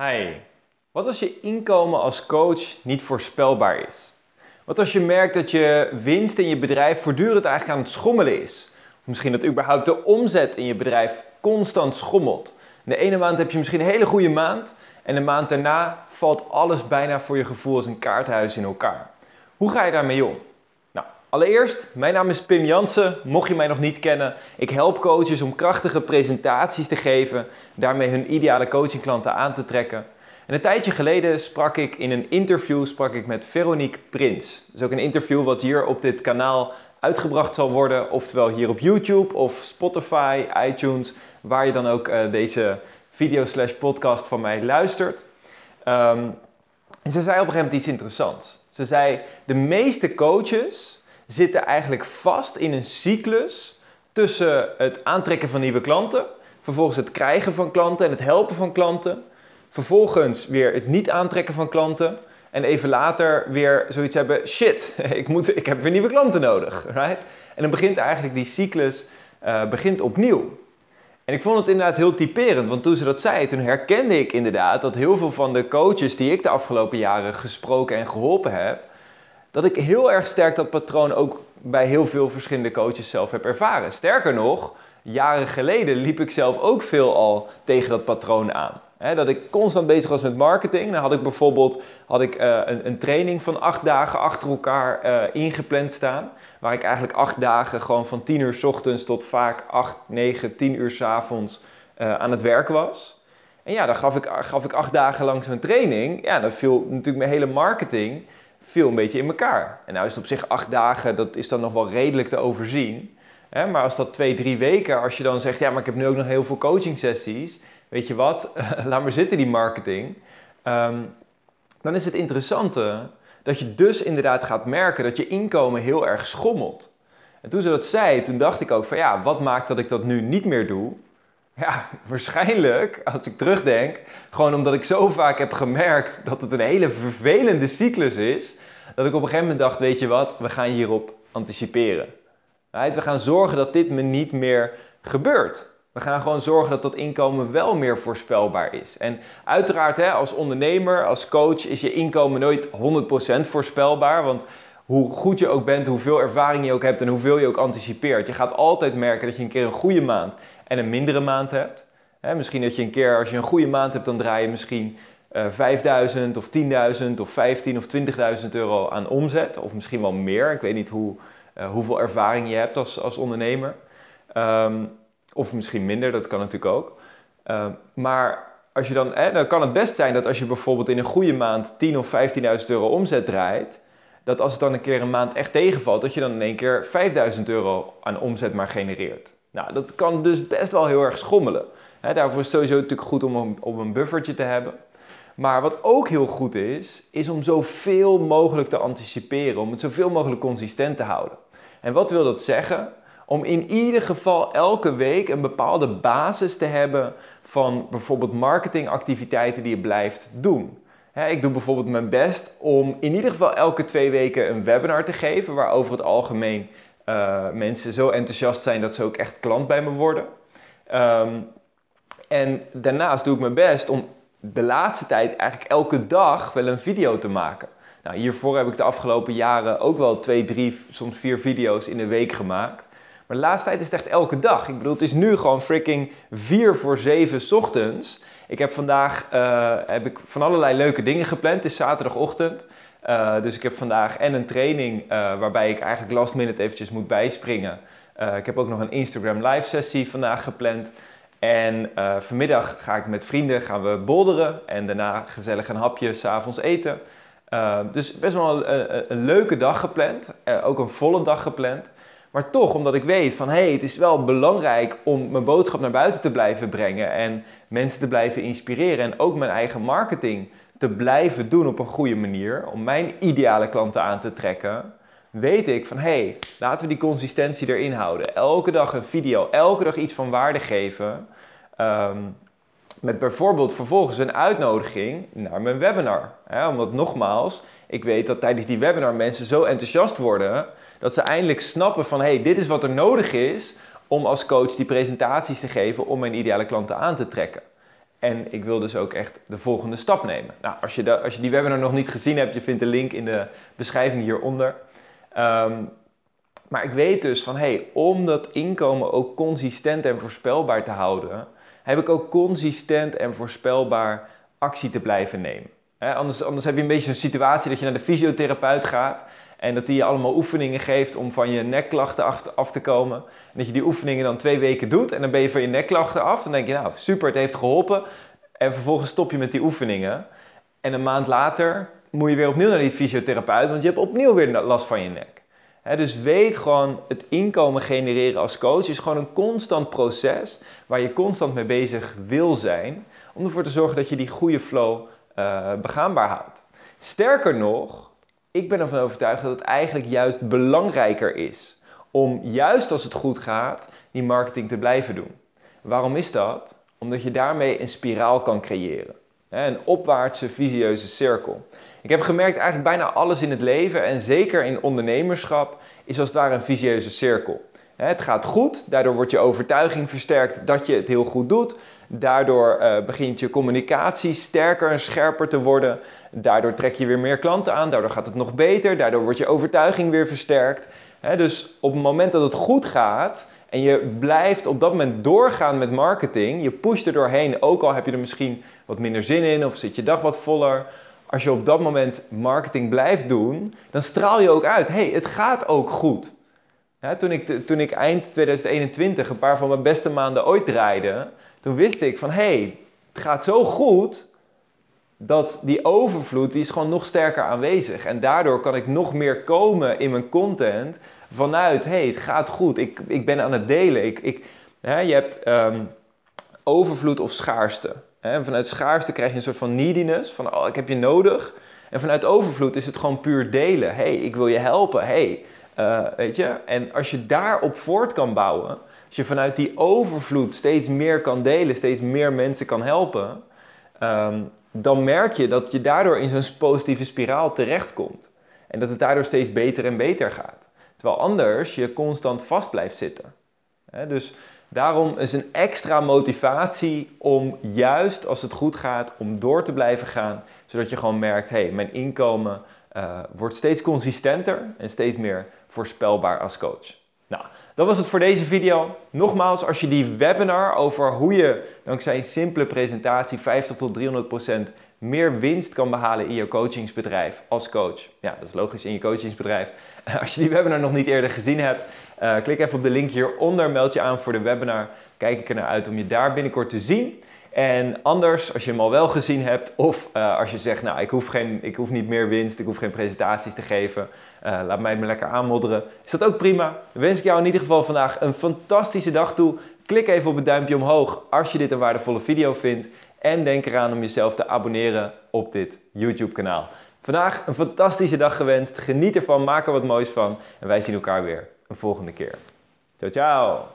Hi. Wat als je inkomen als coach niet voorspelbaar is? Wat als je merkt dat je winst in je bedrijf voortdurend eigenlijk aan het schommelen is? Misschien dat überhaupt de omzet in je bedrijf constant schommelt. De ene maand heb je misschien een hele goede maand en de maand daarna valt alles bijna voor je gevoel als een kaarthuis in elkaar. Hoe ga je daarmee om? Allereerst, mijn naam is Pim Jansen. Mocht je mij nog niet kennen, ik help coaches om krachtige presentaties te geven, daarmee hun ideale coachingklanten aan te trekken. En een tijdje geleden sprak ik in een interview sprak ik met Veronique Prins. Dat is ook een interview wat hier op dit kanaal uitgebracht zal worden, oftewel hier op YouTube of Spotify, iTunes, waar je dan ook uh, deze video slash podcast van mij luistert. Um, en ze zei op een gegeven moment iets interessants. Ze zei, de meeste coaches zitten eigenlijk vast in een cyclus tussen het aantrekken van nieuwe klanten, vervolgens het krijgen van klanten en het helpen van klanten, vervolgens weer het niet aantrekken van klanten en even later weer zoiets hebben, shit, ik, moet, ik heb weer nieuwe klanten nodig, right? En dan begint eigenlijk die cyclus uh, begint opnieuw. En ik vond het inderdaad heel typerend, want toen ze dat zei, toen herkende ik inderdaad dat heel veel van de coaches die ik de afgelopen jaren gesproken en geholpen heb, dat ik heel erg sterk dat patroon ook bij heel veel verschillende coaches zelf heb ervaren. Sterker nog, jaren geleden liep ik zelf ook veel al tegen dat patroon aan. dat ik constant bezig was met marketing. Dan had ik bijvoorbeeld had ik, uh, een, een, training van acht dagen achter elkaar uh, ingepland staan. Waar ik eigenlijk acht dagen gewoon van 10 uur s ochtends tot vaak 8, 9, 10 uur s avonds uh, aan het werk was. En ja, dan gaf ik, gaf ik acht dagen lang zo'n training. Ja, dan viel natuurlijk mijn hele marketing viel een beetje in elkaar. En nou is het op zich acht dagen, dat is dan nog wel redelijk te overzien. Hè? Maar als dat twee, drie weken, als je dan zegt, ja, maar ik heb nu ook nog heel veel coaching sessies. Weet je wat, laat maar zitten die marketing. Um, dan is het interessante dat je dus inderdaad gaat merken dat je inkomen heel erg schommelt. En toen ze dat zei, toen dacht ik ook van ja, wat maakt dat ik dat nu niet meer doe? Ja, waarschijnlijk, als ik terugdenk, gewoon omdat ik zo vaak heb gemerkt dat het een hele vervelende cyclus is, dat ik op een gegeven moment dacht, weet je wat, we gaan hierop anticiperen. We gaan zorgen dat dit me niet meer gebeurt. We gaan gewoon zorgen dat dat inkomen wel meer voorspelbaar is. En uiteraard, hè, als ondernemer, als coach, is je inkomen nooit 100% voorspelbaar. Want hoe goed je ook bent, hoeveel ervaring je ook hebt en hoeveel je ook anticipeert. Je gaat altijd merken dat je een keer een goede maand en een mindere maand hebt. Misschien dat je een keer, als je een goede maand hebt, dan draai je misschien uh, 5000 of 10.000 of 15 of 20.000 euro aan omzet. Of misschien wel meer. Ik weet niet hoe, uh, hoeveel ervaring je hebt als, als ondernemer. Um, of misschien minder, dat kan natuurlijk ook. Uh, maar als je dan, dan kan het best zijn dat als je bijvoorbeeld in een goede maand 10 of 15.000 euro omzet draait, dat als het dan een keer een maand echt tegenvalt, dat je dan in één keer 5.000 euro aan omzet maar genereert. Nou, dat kan dus best wel heel erg schommelen. Daarvoor is het sowieso natuurlijk goed om een, om een buffertje te hebben. Maar wat ook heel goed is, is om zoveel mogelijk te anticiperen, om het zoveel mogelijk consistent te houden. En wat wil dat zeggen? Om in ieder geval elke week een bepaalde basis te hebben van bijvoorbeeld marketingactiviteiten die je blijft doen. ik doe bijvoorbeeld mijn best om in ieder geval elke twee weken een webinar te geven, waar over het algemeen uh, mensen zo enthousiast zijn dat ze ook echt klant bij me worden. Um, en daarnaast doe ik mijn best om de laatste tijd eigenlijk elke dag wel een video te maken. Nou, hiervoor heb ik de afgelopen jaren ook wel twee, drie, soms vier video's in de week gemaakt. Maar de laatste tijd is het echt elke dag. Ik bedoel, het is nu gewoon freaking 4 voor 7 ochtends. Ik heb vandaag uh, heb ik van allerlei leuke dingen gepland. Het is zaterdagochtend. Uh, dus ik heb vandaag en een training uh, waarbij ik eigenlijk last minute eventjes moet bijspringen. ik heb ook nog een Instagram live sessie vandaag gepland. En vanmiddag ga ik met vrienden gaan we bolderen en daarna gezellig een hapje s'avonds eten. dus best wel een, leuke dag gepland. ook een volle dag gepland. Maar toch, omdat ik weet van hé, hey, het is wel belangrijk om mijn boodschap naar buiten te blijven brengen en mensen te blijven inspireren en ook mijn eigen marketing te blijven doen op een goede manier, om mijn ideale klanten aan te trekken, weet ik van hé, hey, laten we die consistentie erin houden. Elke dag een video, elke dag iets van waarde geven. Um, met bijvoorbeeld vervolgens een uitnodiging naar mijn webinar. Hè, omdat nogmaals, ik weet dat tijdens die webinar mensen zo enthousiast worden dat ze eindelijk snappen van hey, dit is wat er nodig is om als coach die presentaties te geven om mijn ideale klanten aan te trekken. En ik wil dus ook echt de volgende stap nemen. Nou, als je, als je die webinar nog niet gezien hebt, je vindt de link in de beschrijving hieronder. Um, maar ik weet dus van, hey, om dat inkomen ook consistent en voorspelbaar te houden, heb ik ook consistent en voorspelbaar actie te blijven nemen. anders, anders heb je een beetje een situatie dat je naar de fysiotherapeut gaat en dat die je allemaal oefeningen geeft om van je nekklachten af, af te komen. En dat je die oefeningen dan twee weken doet en dan ben je van je nekklachten af. Dan denk je, nou super, het heeft geholpen. En vervolgens stop je met die oefeningen. En een maand later moet je weer opnieuw naar die fysiotherapeut, want je hebt opnieuw weer last van je nek. Dus weet gewoon, het inkomen genereren als coach is gewoon een constant proces waar je constant mee bezig wil zijn. Om ervoor te zorgen dat je die goede flow uh, begaanbaar houdt. Sterker nog, ik ben ervan overtuigd dat het eigenlijk juist belangrijker is om juist als het goed gaat die marketing te blijven doen. Waarom is dat? Omdat je daarmee een spiraal kan creëren. Een opwaartse visieuze cirkel. Ik heb gemerkt eigenlijk bijna alles in het leven en zeker in ondernemerschap is als het ware een visieuze cirkel. Het gaat goed, daardoor wordt je overtuiging versterkt dat je het heel goed doet. Daardoor uh, begint je communicatie sterker en scherper te worden. Daardoor trek je weer meer klanten aan, daardoor gaat het nog beter, daardoor wordt je overtuiging weer versterkt. dus op het moment dat het goed gaat en je blijft op dat moment doorgaan met marketing, je pusht er doorheen, ook al heb je er misschien wat minder zin in of zit je dag wat voller. Als je op dat moment marketing blijft doen, dan straal je ook uit, hey, het gaat ook goed toen, ik, toen ik eind 2021 een paar van mijn beste maanden ooit draaide, toen wist ik van hey, het gaat zo goed dat die overvloed die is gewoon nog sterker aanwezig. En daardoor kan ik nog meer komen in mijn content vanuit hey, het gaat goed, ik, ik ben aan het delen. Ik, ik, je hebt um, overvloed of schaarste. Hè? Vanuit schaarste krijg je een soort van neediness, van oh, ik heb je nodig. En vanuit overvloed is het gewoon puur delen. hey, ik wil je helpen. hey, uh, weet je? En als je daarop voort kan bouwen, als je vanuit die overvloed steeds meer kan delen, steeds meer mensen kan helpen, um, dan merk je dat je daardoor in zo'n positieve spiraal terechtkomt. En dat het daardoor steeds beter en beter gaat. Terwijl anders je constant vast blijft zitten. dus daarom is een extra motivatie om juist als het goed gaat, om door te blijven gaan. Zodat je gewoon merkt, hé, hey, mijn inkomen uh, wordt steeds consistenter en steeds meer voorspelbaar als coach. Nou, dat was het voor deze video. Nogmaals, als je die webinar over hoe je dankzij een simpele presentatie 50 tot 300 meer winst kan behalen in je coachingsbedrijf als coach. Ja, dat is logisch in je coachingsbedrijf. Als je die webinar nog niet eerder gezien hebt, uh, klik even op de link hieronder, meld je aan voor de webinar. Kijk ik er naar uit om je daar binnenkort te zien. En anders, als je hem al wel gezien hebt, of uh, als je zegt, nou, ik hoef, geen, ik hoef niet meer winst, ik hoef geen presentaties te geven, uh, laat mij me lekker aanmodderen, is dat ook prima. Wens ik jou in ieder geval vandaag een fantastische dag toe. Klik even op het duimpje omhoog als je dit een waardevolle video vindt. En denk eraan om jezelf te abonneren op dit YouTube kanaal. Vandaag een fantastische dag gewenst. Geniet ervan, maak er wat moois van. En wij zien elkaar weer een volgende keer. Ciao, ciao!